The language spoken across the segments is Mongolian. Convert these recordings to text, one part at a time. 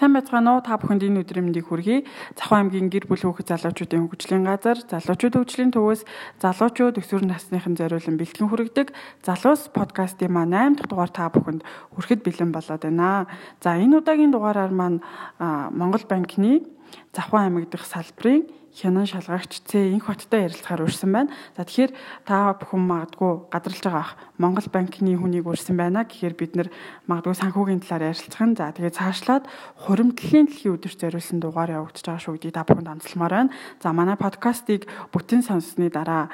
Сайн байцгаана уу? Та бүхэнд энэ өдрийн мэндийг хүргэе. Завхан аймгийн гэр бүл хүүхэд залуучуудын хөгжлийн газар, залуучууд хөгжлийн төвөөс залуучууд өсвөр насныхан зориулан бэлтгэн хүргэдэг Залуус подкастын маань 8 дахь дугаар та бүхэнд хүрэхэд бэлэн болоод байна. За энэ удаагийн дугаараар маань Монгол банкны Завхан аймаг дэх салбарын хянан шалгагч Ц инх хоттой ярилцахаар урьсан байна. За тэгэхээр та бүхэн магадгүй гадарлаж байгаа ах Монгол банкны хүнийг урьсан байна гэхээр бид нэр магадгүй санхүүгийн талаар ярилцах нь. За тэгээд цаашлаад хуримтлалын дэлхийн өдөрт зориулсан дугаар явагдаж байгаа шүү гэдгийг та бүхэнд онцлмоор байна. За манай подкастыг бүтэн сонссны дараа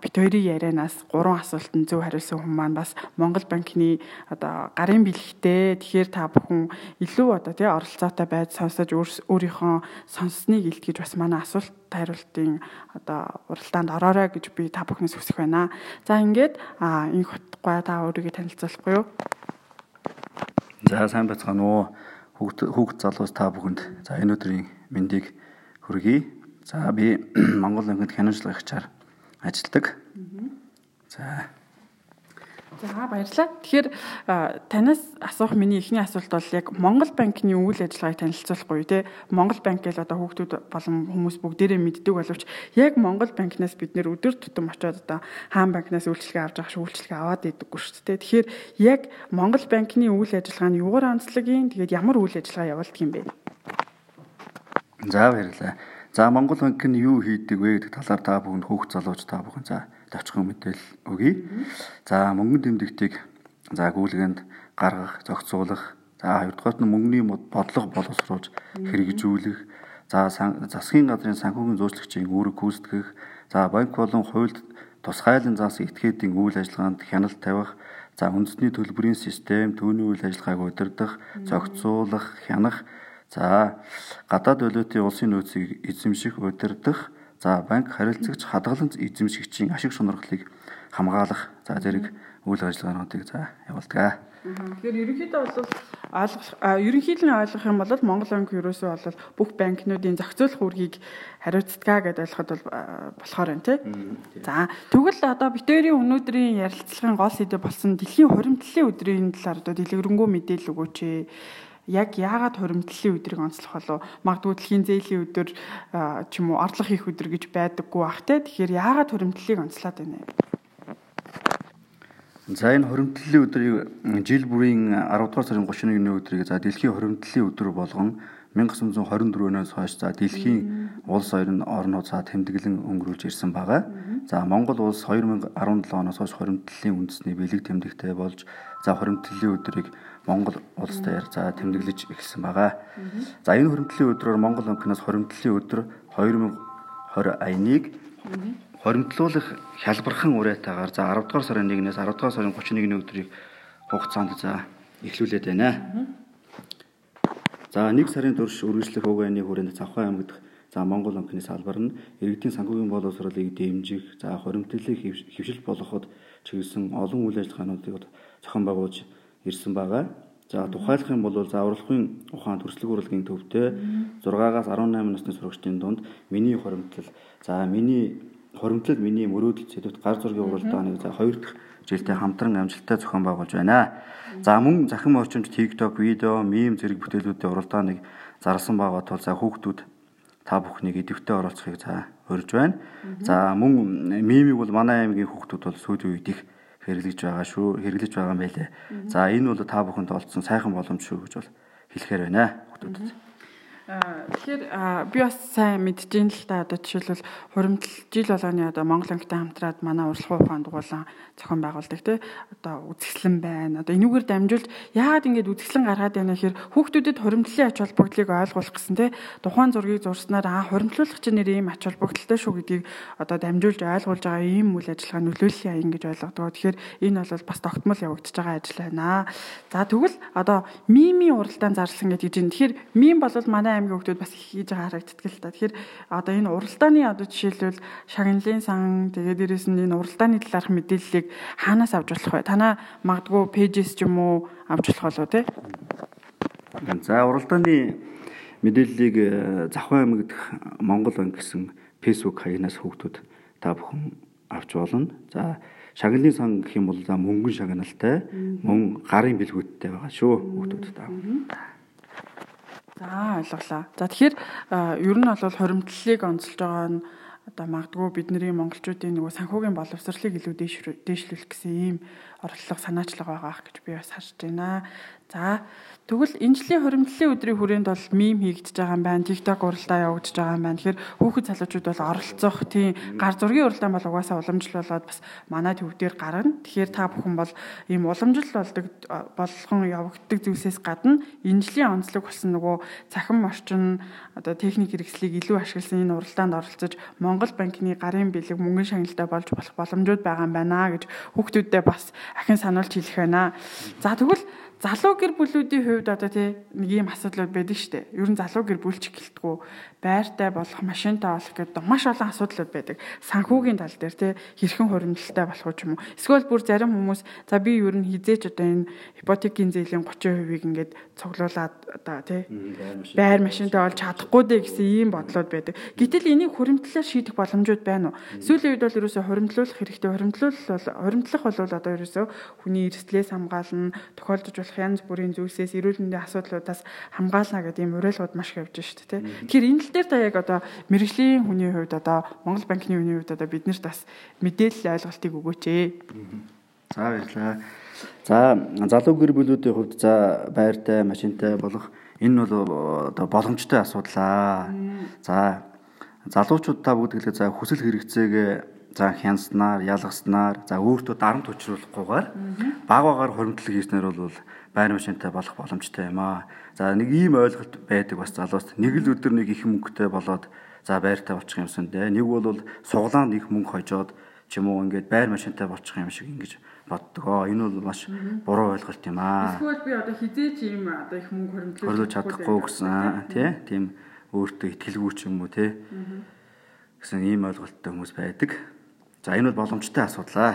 бит хоёрын ярианаас гурван асуултанд зөв хариулсан хүмүүс маань бас Монгол банкны одоо гарын бэлэгтэй тэгэхээр та бүхэн илүү одоо тий оролцоотой байж сонсож өөрийнхөө сонссныг илтгэж бас манай асуулт асуулт хариултын одоо уралдаанд ороорой гэж би та бүхнээс хүсэх байна. За ингээд энэ хотгой та өөрийгөө танилцуулахгүй юу? За сайн байцгаана уу? Хүүхд хүүхд залуус та бүхэнд за энэ өдрийн мэндийг хүргэе. За би Монгол ангид хянамжлагчаар ажилладаг. За За баярлалаа. Тэгэхээр танаас асуух миний эхний асуулт бол яг Монгол банкны үйл ажиллагааг танилцуулахгүй те. Монгол банк гэж одоо хүүхдүүд болон хүмүүс бүгдээрээ мэддэг боловч яг Монгол банкнаас бид нэр өдөр тутам очиод одоо хаан банкнаас үйлчлэгээ авч авах үйлчлэгээ аваад идэггүй шүү дээ. Тэгэхээр яг Монгол банкны үйл ажиллагаа нь юугаар онцлогийн тэгээд ямар үйл ажиллагаа явуулдаг юм бэ? За баярлалаа. За Монгол банк нь юу хийдэг вэ гэдэг талаар та бүхэнд хүүхд залууч та бүхэн за давчхан мэдээлэл өгье. За мөнгөн тэмдэгтийг за гүйлгэнд гаргах, зохицуулах, за хоёрдугаарт нь мөнгөний бодлого боловсруулж хэрэгжүүлэх, за засгийн газрын санхүүгийн зөөчлөгчийн үүрэг гүйцэтгэх, за банк болон хуульд тусгайлан заасан этгээдийн үйл ажиллагаанд хяналт тавих, за үндэсний төлбөрийн систем, түүний үйл ажиллагааг удирдах, зохицуулах, хянах, за гадаад валютын улсын нөөцийг эзэмших, удирдах, За банк харилцагч хадгаламж эзэмшигчийн ашиг сонирхлыг хамгаалах за зэрэг үйл ажиллагаануудыг за явуулдаг. Тэгэхээр ерөнхийдөө бол ойлгох ерөнхийдөө ойлгох юм бол Монгол банк ерөөсөө бол бүх банкнуудын зохицуулах үүргийг хариуцдаг гэдээ ойлгоход бол болохоор байна тий. За тэгвэл одоо битэрийн өнөөдрийн ярилцлагын гол сэдэв болсон дэлхийн хуримтлалын өдрийн талаар одоо дэлгэрэнгүй мэдээлэл өгөөч яг яагаад хуримтлалын өдрийг онцлох болов? Магадгүй дэлхийн зээлийн өдөр ч юм уу орлого хийх өдөр гэж байдаггүй бах те. Тэгэхээр яагаад хуримтлалыг онцлоод байна вэ За энэ хуримтлалын өдрийг жил бүрийн 10 дугаар сарын 31-ний өдрийг за дэлхийн хуримтлалын өдөр болгон 1924-өөс хойш за дэлхийн улс орн орнууд за тэмдэглэн өнгөрүүлж ирсэн байгаа. За Монгол улс 2017 оноос хойш хуримтлалын үндэсний бэлэг тэмдэгтэй болж за хуримтлалын өдрийг Монгол улс дээр за тэмдэглэж эхэлсэн байгаа. За энэ хуримтлалын өдрөөр Монгол банкнаас хуримтлалын өдөр 2020 аяныг хоримтлуулах хялбархан уриатаагаар за 10 дугаар сарын 1-ээс 10 дугаар сарын 31-ний өдрийг хугацаанд за эхлүүлээд байна. За 1 сарын турш үргэлжлэх уг айны хүрээнд Завхан аймагт за Монгол банкны салбар нь иргэдийн санхүүгийн боловсролыг дэмжих, за хоримтлалыг хэвшил болгоход чиглэсэн олон үйл ажиллагаануудыг зохион байгуулж ирсэн байгаа. За тухайлах юм бол за урлагийн ухаан төрслөг урлагийн төвтэй 6-аас 18 насны сурагчдын дунд миний хоримтлал за миний хоримтлал миний мөрөөдөл сэдвт гар зургийн уралдааныг за хоёр дахь жилдээ хамтран амжилттай зохион байгуулж байна. За мөн захин орчимд TikTok видео, мем зэрэг бүтээлүүдийн уралдааныг зарласан байгаа тул за хүүхдүүд та бүхнийг идэвхтэй оролцохыг за урьж байна. За мөн мемийг бол манай аймгийн хүүхдүүд бол сүүлийн үед их хэрэглэж байгаа шүү. Хэрэглэж байгаа юм байлээ. За энэ бол та бүхэнд олдсон сайхан боломж шүү гэж бол хэлэхээр байна хүүхдүүдэд. Тэгэхээр би бас сайн мэдж ин л та одоо жишээлбэл хуримтлал жил болгоны одоо Монгол ангитай хамтраад манай урлагын ухаан дугуулan зохион байгуулдаг тий одоо үзэсгэлэн байна. Одоо энүүгээр дамжуулж яагаад ингэж үзэсгэлэн гаргаад байна гэхээр хүүхдүүдэд хуримтлалын ач холбогдлыг ойлгуулах гэсэн тий тухайн зургийг зурснаар аа хуримтлуулах чинь нэр ийм ач холбогдолтой шүү гэдгийг одоо дамжуулж ойлгуулж байгаа ийм үйл ажиллагаа нөлөөллийн аян гэж ойлгодог. Тэгэхээр энэ бол бас тогтмол явагдаж байгаа ажил байна. За тэгвэл одоо мими уралдаан зарласан гэдэг чинь тэгэхээр мим бол манай аймгийн хүмүүс бас их хийж байгаа харагддаг л та. Тэгэхээр одоо энэ уралдааны одоо жишээлбэл шагналын сан тэгээд дээрэс нь энэ уралдааны талаарх мэдээллийг хаанаас авч болох вэ? Танаа магадгүй пэйжэс ч юм уу авч болох болов те? За уралдааны мэдээллийг э, Завхан аймаг дэх Монгол банк гэсэн фэйсбુક хаягнаас хүүхдүүд та бүхэн авч болно. За шагналын сан гэх юм бол за мөнгөн шагналтай мөн гарын бэлгүүдтэй байгаа шүү хүүхдүүд та. За ойлголаа. За тэгэхээр ер нь бол хоримтлалыг онцолж байгаа нь одоо магадгүй бидний монголчуудын нөгөө санхүүгийн боловсролыг илүү дээшлүүлэх гэсэн ийм орлого санаачлага байгаа гэж би бас харж байна. За тэгвэл энэ жилийн хуримтлалын өдрийн хүрээнд бол мим хийгдэж байгаа юм байна. TikTok уралдаа явагдаж байгаа юм байна. Тэгэхээр хүүхэд залуучууд бол оролцох тийм гар зургийн уралдаан бол угаасаа уламжлал болоод бас манай төв дээр гарна. Тэгэхээр та бүхэн бол ийм уламжлал болдог болгон явагддаг зүйлсээс гадна энэ жилийн онцлог болсон нөгөө цахим орчин одоо техник хэрэгслийг илүү ашигласан энэ уралдаанд оролцож Монгол банкны гарын бэлэг мөнгөн шагналтай болж болох боломжууд байгаа юм байна гэж хүүхдүүдэд бас ахин сануулж хэлэх байна. За тэгвэл залуу гэр бүлүүдийн хувьд одоо тий нэг ийм асуудлууд байдаг шүү дээ. Ер нь залуу гэр бүл ч гэлтгүү байртай болох, машинтай болох гэдэг маш олон асуудлууд байдаг. Санхүүгийн тал дээр тий хэрхэн хуримдалтай болох юм уу? Эсвэл бүр зарим хүмүүс за би ер нь хизээч одоо энэ ипотекийн зээлийн 30%-ийг ингээд цуглуулад одоо тий байр машинтай болж чадахгүй дээ гэсэн ийм бодлоод байдаг. Гэтэл энийг хуримтлалаар шийдэх боломжууд байна уу? Сүүлийн үед бол ерөөсө хуримтлуулах хэрэгтэй. Хуримтлуулах бол хуримтлах бол одоо ерөөсө хүний эрсдлээс хамгаална, тохиолдож болох янз бүрийн зүйлсээс эрүүл мэндийн асуудлуудаас хамгаална гэдэг ийм уриалгууд маш их явж шүү дээ. Тэгэхээр энэ дээр та яг одоо мэрэгжлийн хүний хувьд одоо Монгол банкны хүний хувьд одоо биднэрт бас мэдээлэл ойлголтыг өгөөч ээ. За баярлалаа. За залуу гэр бүлүүдийн хувьд за байртай, машинтай болох энэ бол одоо боломжтой асуудлаа. За залуучууд та бүгд хэлээ за хүсэл хэрэгцээгээ за хянснаар, ялгаснаар, за өөртөө дарамт учруулахгүйгээр баг багаар хуримтлал хийснээр бол байр машинтай болох боломжтой юм аа. За нэг ийм ойлголт байдаг бас залуус нэг л өдөр нэг их мөнгөтэй болоод за байртай болчих юмсан дээ. Нэг бол суглаанд их мөнгө хожоод ч юм уу ингээд байр машинтай болчих юм шиг ингэж боддгоо. Энэ бол маш буруу ойлголт юм аа. Эсвэл би одоо хизээч ийм одоо их мөнгө хөрөнгөлөж чадахгүй гэсэн тий тийм өөртөө итгэлгүй ч юм уу тий гэсэн ийм ойлголттой хүмүүс байдаг. За энэ бол боломжтой асуудал аа.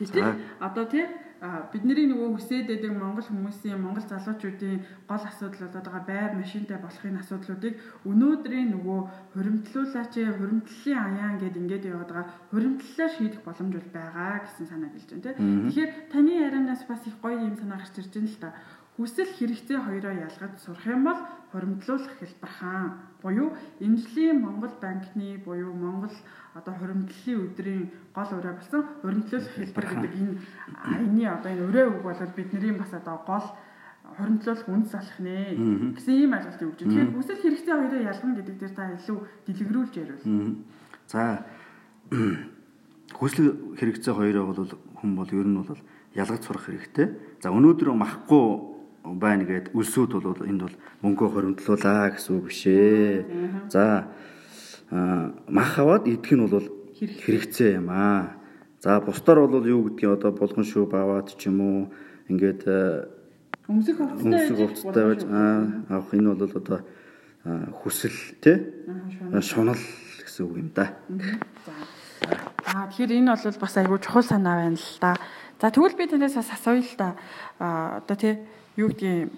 Гэтэл одоо тий бидний нөгөө хүсээд байдаг монгол хүмүүсийн монгол залуучуудын гол асуудал болоод байгаа байр машинтай болохын асуудлуудыг өнөөдрийн нөгөө хуримтлуулаач хуримтлалын аяан гэд ингээд яваад байгаа хуримтлалаар шийдэх боломж бол байгаа гэсэн санаа гэлж байна тийм. Тэгэхээр таны ярианаас бас их гоё юм санаа гарч ирж байна л та. Хүсэл хэрэгцээ хоёроо ялгаж сурах юм бол хуримтлуулах хэлбэр хаан буюу энэ жилийн Монгол банкны буюу Монгол одоо хуримтлалын өдрийн гол өрөө болсон хуримтлуулах хэлбэр гэдэг энэ энэ одоо энэ өрөө үг бол бидний бас одоо гол хуримтлуулах үндэс болох нэ гэсэн ийм ойлголт өгч. Тэгэхээр хүсэл хэрэгцээ хоёроо ялгана гэдэг дээр та илүү дэлгэрүүлж ярил. За хүсэл хэрэгцээ хоёроо бол хүн бол ер нь бол ялгаж сурах хэрэгтэй. За өнөөдөр махгүй байна гэд үлсүүд бол энд бол мөнгөө хоримтлуулаа гэсэн үг биш ээ. За мах аваад идэх нь бол хэрэгцээ юм аа. За бусдаар бол юу гэдгийг одоо булган шүүб аваад ч юм уу ингээд өмсөх хувцастай байж авах энэ бол одоо хүсэл тий шунал гэсэн үг юм да. Аа тэгэхээр энэ бол бас айгүй чухал санаа байна л да. За тэгвэл би танаас асууя л да. Одоо тий юу гэдгийг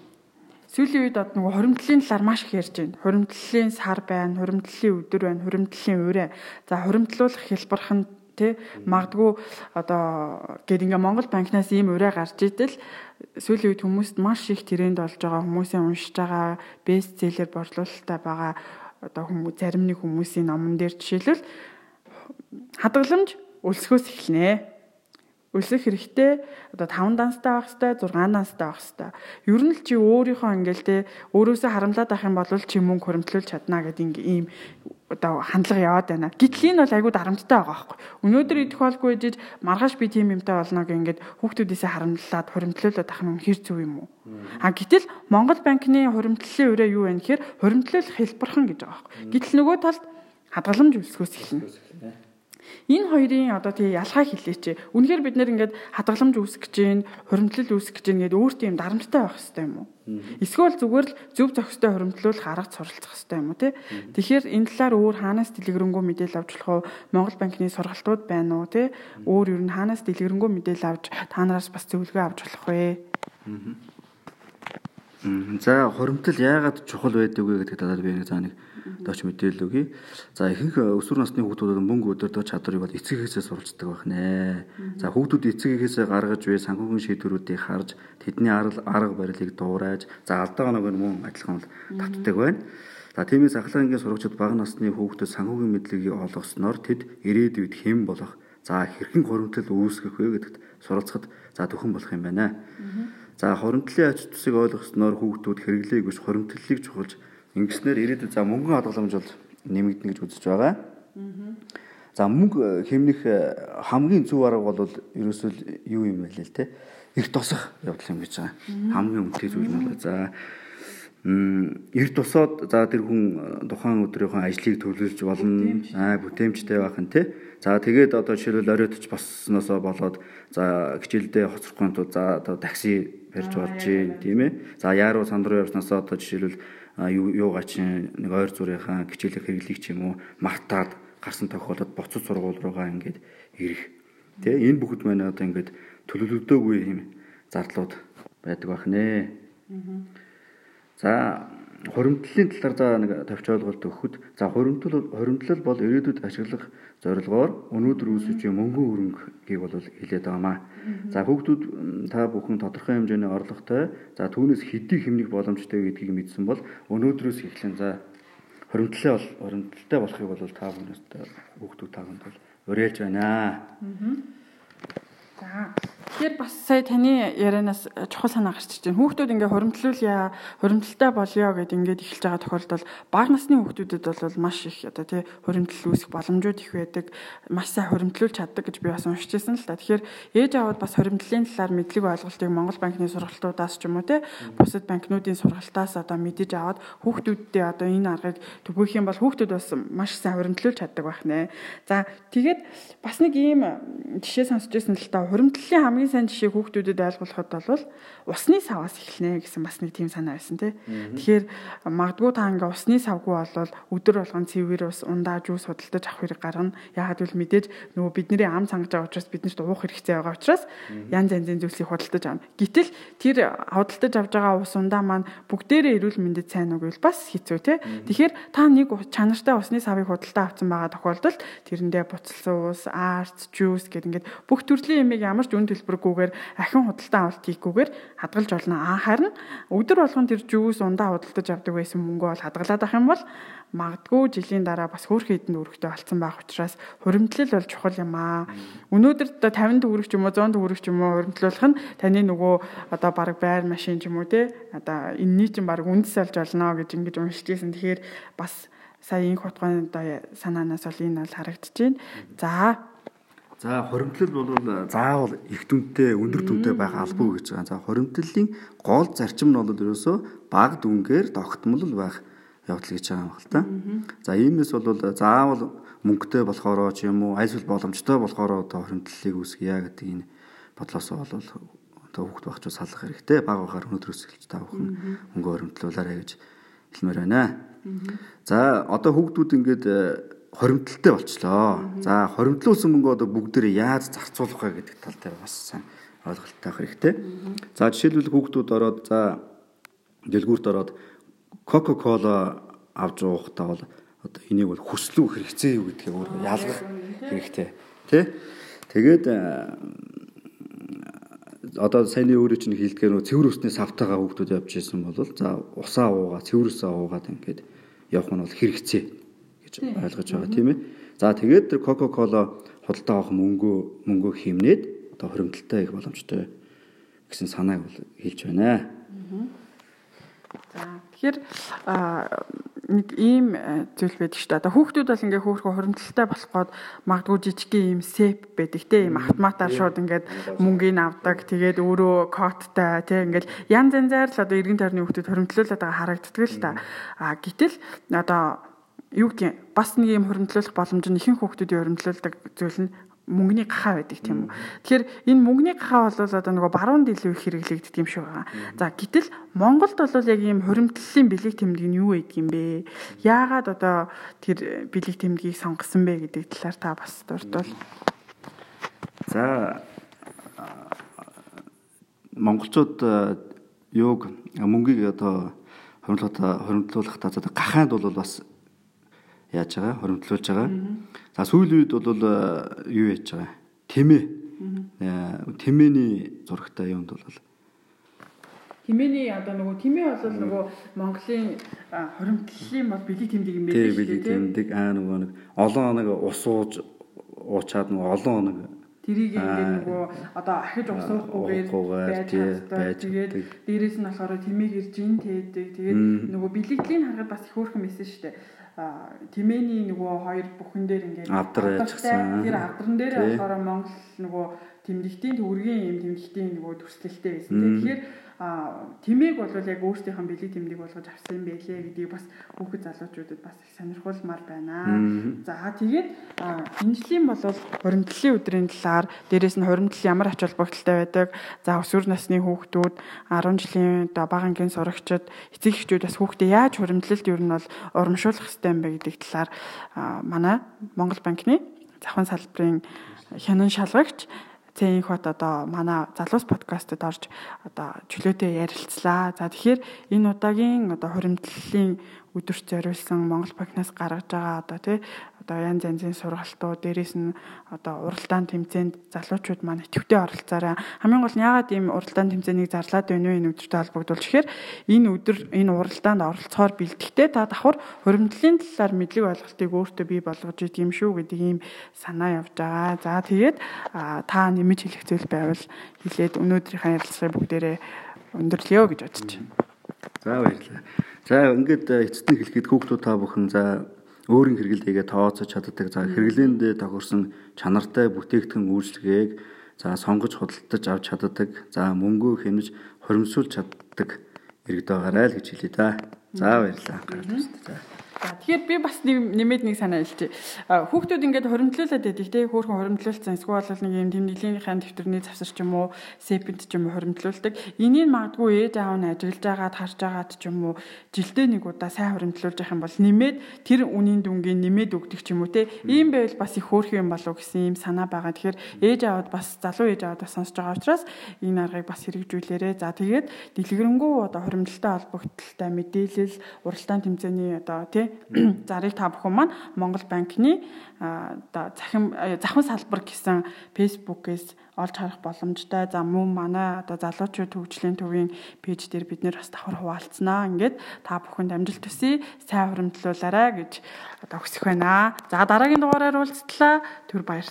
Сүүлийн үед одоо нөгөө хуримтлалын талаар маш их ярьж байна. Хуримтлалын сар байна, хуримтлалын өдөр байна, хуримтлалын өрөө. За хуримтлуулах хэлбэрх нь тий магадгүй одоо гээд ингээ Монгол банкнаас ийм өрөө гарч идэл сүүлийн үед хүмүүст маш их тренд болж байгаа хүмүүсийн уншиж байгаа бестселлер борлуулалттай байгаа одоо хүмүүс зарим нэг хүмүүсийн номон дээр жишээлбэл хадгаламж өлсгөөс эхлэнэ Өлсөх хэрэгтэй одоо 5 данстай байх хэрэгтэй 6 данстай байх хэрэгтэй. Ер нь л чи өөрийнхөө ингээл те өөрөөсөө харамлаад авах юм бол чи мөнгө хөрөмтлүүлж чадна гэдэг ийм одоо хандлага яваад байна. Гэтэл энэ бол айгүй дарамттай байгаа байхгүй. Өнөөдөр идэх болгүй жиж маргааш би тийм юмтай болно гэх ингээд хүүхдүүдээсээ харамлаад хуримтлуулаад ах нь хэр зүв юм уу? А гэтэл Монгол банкны хуримтлалын өрөө юу вэ гэхээр хуримтлуулах хэлбэрхэн гэж байгаа байхгүй. Гэтэл нөгөө талд хадгаламж өлсгөөс эхэлнэ. Энэ хоёрын одоо тий ялгаа хэлээч. Үнэхээр бид нэр ингээд хадгаламж үүсгэж гин, хуримтлал үүсгэж гин гэдэг өөртөө юм дарамттай байх хэрэгтэй юм уу? Эсвэл зүгээр л зөв зохистой хуримтлуулах арга суралцах хэрэгтэй юм уу тий? Тэгэхээр энэ талаар өөр хаанаас дэлгэрэнгүй мэдээлэл авч болох уу? Монгол банкны сургалтууд байна уу тий? Өөр ер нь хаанаас дэлгэрэнгүй мэдээлэл авч та нараас бас зөвлөгөө авч болох вэ? За хоримтол яагаад чухал байдаг вэ гэдэг талаар би нэг заа нэг дооч мэдээлэл өгье. За ихэнх өсвөр насны хүүхдүүд мөнгө өдөртөө чадварыг бол эцэгээсээ суралцдаг байх нэ. За хүүхдүүд эцэгээсээ гаргаж буй санхүүгийн шийдвэрүүдийг харж тэдний арга арга барилыг дуурайж за алдаагаа нэг мөн адилхан бол татдаг байна. За тиймээс ахлагын сурагчид бага насны хүүхдэд санхүүгийн мэдлэгийг олгосноор тэд ирээдүйд хэн болох за хэрхэн хоримтол үүсгэх вэ гэдэгт суралцахад за төхөн болох юм байна. За хоримтлын ач тусыг ойлгосноор хүүхдүүд хэрэглээг биш хоримтлалыг чухалж ингэснээр ирээдүйд за мөнгөн хадгаламж бол нэмэгдэнэ гэж үзэж байгаа. За мөнгө хэмнэх э, хамгийн зөв арга бол ерөөсөө юу юм бэ л те. Эрт тосох явдал юм гэж байгаа. Хамгийн үнэтэй зүйл нь бол за эрт тусаад за тэр хүн э, тухайн өдрийнхөө ажлыг төлөвлөж болно. Аа бүтээмжтэй байх нь те. За тэгээд одоо жишээлбэл оройтч боссноосоо болоод за хичээлдээ хоцрохгүй тул за одоо такси барьж болж гин тийм ээ. За яаруу санд руу явснасаа одоо жишээлбэл юугаа чинь нэг ойр зүрийнхаа хичээлэх хэрэглийг ч юм уу мартаад гарсан тохиолдолд боцод сургууль руугаа ингээд ирэх. Тэ энэ бүхэд маань одоо ингээд төлөвлөгдөөгүй юм зардлууд байдаг байх нэ. За хоримтлалын талаар за нэг товч ойлголт өгөхөд за хоримтлал хоримтлал бол ирээдүйд ашиглах зорилгоор өнөөдөр үүсэж буй мөнгөн хөрөнгөгийг бол хилээд байгаамаа. За хүүхдүүд та бүхэн тодорхой хэмжээний орлоготой за түүнээс хэдий хэмнэх боломжтой гэдгийг мэдсэн бол өнөөдрөөс эхлэн за хоримтлал бол хоримтлалтай болохыг бол та бүхнээс хүүхдүүд та бүхэнд бол уриалж байна. За Тэгэхээр бас сая таны ярианаас чухал санаа гарч ирж байна. Хүүхдүүд ингээ хуримтлуулъя, хуримтлалтай болёо гэд ингээд эхэлж байгаа тохиолдолд бага насны хүүхдүүдэд бол маш их одоо тий хуримтлал үүсэх боломжууд их байдаг. Маш сайн хуримтлуулж чаддаг гэж би бас уншиж байсан л та. Тэгэхээр ээж аваад бас хуримтлалын талаар мэдлэг ойлголтыг Монгол банкны сургалтуудаас ч юм уу тий бусад банкнуудын сургалтаас одоо мэдэж аваад хүүхдүүддээ одоо энэ аргыг төгөөх юм бол хүүхдүүд бас маш сайн хуримтлуулж чаддаг байх нэ. За тэгээд бас нэг ийм жишээ сонсч байсан л та хуримтлалын хамгийн сайн жишээ хүүхдүүдэд ойлгуулахад бол усны саваас эхэлнэ гэсэн бас нэг тийм санаа байсан тий. Тэгэхээр магадгүй та ингээ усны савгүй болвол өдөр болгон цэвэр ус ундаа жуус худалдаж авах хэрэг гарна. Яагаад гэвэл мэдээж нөгөө бидний ам сангаж байгаа учраас биднэрт уух хэрэгцээ байгаа учраас янз янзын зүйлсийг худалдаж авна. Гэтэл тэр худалдаж авж байгаа ус ундаа маань бүгдээрээ эрүүл мэндэд сайн уу гэвэл бас хэцүү тий. Тэгэхээр та нэг чанартай усны савыг худалдаа авсан байгаа тохиолдолд тэрэндээ буцалсан ус, арц, жуус гэдэг ингээд бүх төрлийн ямиг ямар ч үн төлбөр хэрэггүйгээр ахин худалдан авалт хийхгүйгээр хадгалж болно. Аа харин өдөр болгон тэр жүүс ундаа худалдаж авдаг байсан мөнгөө бол хадгалаад ах юм бол магадгүй жилийн дараа бас хөөх хэдэнд өргөтэй болцсон байх учраас хуримтлал бол чухал юм аа. Өнөөдөр одоо 50 төгрөг ч юм уу 100 төгрөг ч юм уу хуримтлуулах нь таны нөгөө одоо баг байр машин ч юм уу те одоо энэний чинь баг үндэс олж олно гэж ингэж уншижсэн. Тэгэхээр бас сая инх утгааны одоо санаанаас бол энэ бол харагдаж байна. За За хоримтлал бол заавал их дүнтэй, өндөр дүнтэй байх албагүй гэж байгаа. За хоримтлалын гол зарчим нь бол ерөөсөө бага дүнгээр тогтмол байх явдал гэж байгаа юм байна л та. За иймээс бол заавал мөнгөтэй болохоороо ч юм уу альсвал боломжтой болохоороо одоо хоримтлалыг үүсгье гэдэг энэ бодлосоо бол одоо хүүхд багчуу салах хэрэгтэй. Бага бахаар өнөөдрөөс эхэлж та бүхэн мөнгө хоримтлуулаарай гэж хэлмээр байна. За одоо хүүхдүүд ингээд хоримтлалтай болчлоо. За хоримтлуулсан мөнгө одоо бүгдээрээ яаж зарцуулах вэ гэдэг тал дээр бас сайн ойлголттой хэрэгтэй. За жишээлбэл хүүхдүүд ороод за дэлгүүрт ороод Coca-Cola авч уухтаа бол одоо энийг бол хүслүү хэрэгцээ юу гэдгийг өөр ялгах хэрэгтэй. Тэ? Тэгээд одоо саяны өөрөө чинь хэлдгээр нөө цэвэр усны савтайгаа хүүхдүүд явж исэн бол за усаа уугаа цэвэр усаа уугаад ингээд явах нь бол хэрэгцээ гэж ойлгож байгаа тийм ээ. За тэгээд тэр Coca-Cola худалдаа авах мөнгөө мөнгөө хэмнээд одоо хоримталтай их боломжтой гэсэн санааг бол хэлж байна. За тэгэхээр нэг ийм зүйл байдаг шүү дээ. Одоо хүүхдүүд бол ингээ хөөхөө хоримталтай болох гээд магадгүй жижигхэн ийм сеп байдаг те ийм автоматар шууд ингээд мөнгөний авдаг. Тэгээд өөрөө кодтай те ингээл янз янзаар л одоо эргэн тойрны хүүхдүүд хоримтлуулаад байгаа харагддаг л та. А гэтэл одоо юу гэдгийг бас нэг юм хуримтлуулах боломж нь ихэнх хүүхдүүдийн хуримтлуулдаг зүйл нь мөнгөний гахаа байдаг тийм үү. Тэгэхээр энэ мөнгөний гахаа бол одоо нөгөө баруун дэлгүүр хэрэглэгддэг юм шиг байгаа. За гэтэл Монголд бол яг ийм хуримтлалын бэлэг тэмдэг нь юу байдаг юм бэ? Яагаад одоо тэр бэлэг тэмдгийг сонгосон бэ гэдэг талаар та бас дурдвал. За монголчууд юуг мөнгийг одоо хоримтлуулах хоримтлуулах та за гахаанд бол бас яаж байгаа хоримтлуулж байгаа. За сүүлийн үед бол юу яаж байгаа? Тэмээ. Тэмээний зурагтай юмд бол Тэмээний одоо нөгөө тэмээ бол нөгөө Монголын хоримтлалын бол бэлэг тэмдэг юм шүү дээ. Бэлэг тэмдэг аа нөгөө нэг олон нэг ус ууж уучаад нөгөө олон нэг Тэрийг ингээд нөгөө одоо ахиж усуухгүйгээр байж. Тэгээд дээрэс нь болохоор тэмээг ирж ин тээдэг. Тэгээд нөгөө бэлэгдлийн харахад бас их хөөрхөн мэсэн шүү дээ. Тэмээний нөгөө хоёр бүхэн дээр ингээд авдар яжсан. Тэр авдран дээр болохоор Монгол нөгөө тэмдэгтийн төвөргийн юм тэмдэгтийн нөгөө төслөлтэй байсан. Тэгэхээр тэмээг бол яг өөрсдийнхэн бэлэг тэмдэг болгож авсан юм байлээ гэдгийг бас хүүхэд залуучуудад бас их сонирхолмаар байна. За тэгээд энэ жилийн бол хуримтлалын өдрийн талаар дээрэс нь хуримтлал ямар ач холбогдолтой байдаг. За өсвөр насны хүүхдүүд 10 жилийн одоо бага ангийн сурагчид эцэг эхчүүд бас хүүхдээ яаж хуримтлалд ер нь бол урамшуулах хэрэгтэй юм бэ гэдэг талаар манай Монгол банкны завхан салбарын хянан шалгагч Цэн хот одоо манай залуус подкастад орж одоо чөлөөтэй ярилцлаа. За тэгэхээр энэ удаагийн одоо хуримтлалын өдөрт зориулсан Монгол банкнаас гаргаж байгаа одоо тий одоо янз янзын сургалтууд дээрээс нь одоо уралдаан тэмцээнд залуучууд маань идэвхтэй оролцоорой. Хамгийн гол нь яагаад ийм уралдаан тэмцээнийг зарлаад байна вэ энэ өдөртэй холбогдуулж ихээр энэ өдөр энэ уралдаанд оролцохоор бэлтгэхдээ та давхар хуримтлалын талаар мэдлэг ойлголтыг өөртөө бий болгож юм шүү гэдэг ийм санаа явж байгаа. За тэгээд та нэмж хэлэх зүйл байвал хэлээд өнөөдрийнхээ ярилцлагыг бүгдээрээ өндөрлөё гэж бодож байна. За баярлалаа. За ингээд эцэст нь хэлэхэд хүүхдүүд та бүхэн за өөрийн хэрэглээгээ тооцож чаддаг. За хэрэглээндээ тохирсон чанартай бүтээгдэхүүн үйлчлэгийг за сонгож худалдаж авч чаддаг. За мөнгөө хэмнэж хоримсуулж чаддаг иргэд байгаарай л гэж хэлье да. За баярлалаа. За За тэгэхээр би бас нэмээд нэг санаа хэлчихье. Хүүхдүүд ингээд хоримтлуулаад байдаг те хөөхөн хоримтлуулсан эсвэл нэг юм тэмдэглэлийнхаа дэвтэрний завсар ч юм уу, сепент ч юм уу хоримтлуулдаг. Энийг магадгүй ээж аав нь ажиллаж байгаад харж байгаад ч юм уу жилдээ нэг удаа сайн хоримтлуулж явах юм бол нэмээд тэр үнийн дүнгийн нэмээд өгдөг ч юм уу те. Ийм байвал бас их хөөрхөн юм болов гэсэн юм санаа байгаа. Тэгэхээр ээж аавд бас залуу ээж аавд бас сонсож байгаа учраас энэ аргыг бас хэрэгжүүлээрэ. За тэгээд дэлгэрэнгүй одоо хоримтлалтай холбогдлолтой мэдээлэл, уралдаан тэмцээний одоо тий зарыг та бүхэн маань Монгол банкны оо захин захын салбар гэсэн фэйсбүүкээс олж харах боломжтой. За мөн манай одоо залуучууд хөгжлийн төвийн пэйж дээр бид нэр бас давхар хуваалцсанаа. Ингээд та бүхэнд амжилт хүсье. Сайн хуримтлуулаарай гэж одоо хүсэх байна. За дараагийн дугаараар уулзтлаа. Түр баяр